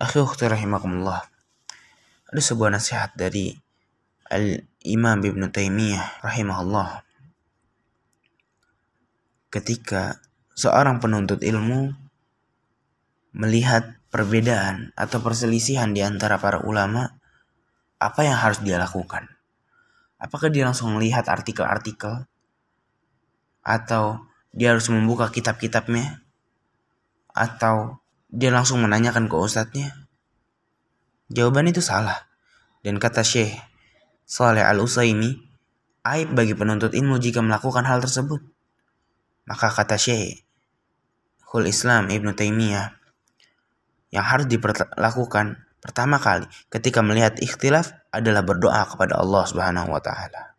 Akhi ukhti rahimakumullah. Ada sebuah nasihat dari Al-Imam Ibn Taimiyah rahimahullah. Ketika seorang penuntut ilmu melihat perbedaan atau perselisihan di antara para ulama, apa yang harus dia lakukan? Apakah dia langsung melihat artikel-artikel atau dia harus membuka kitab-kitabnya atau dia langsung menanyakan ke ustadznya? Jawaban itu salah. Dan kata Syekh Saleh Al-Usaimi, aib bagi penuntut ilmu jika melakukan hal tersebut. Maka kata Syekh Hul Islam Ibn Taimiyah, yang harus diperlakukan pertama kali ketika melihat ikhtilaf adalah berdoa kepada Allah Subhanahu wa taala.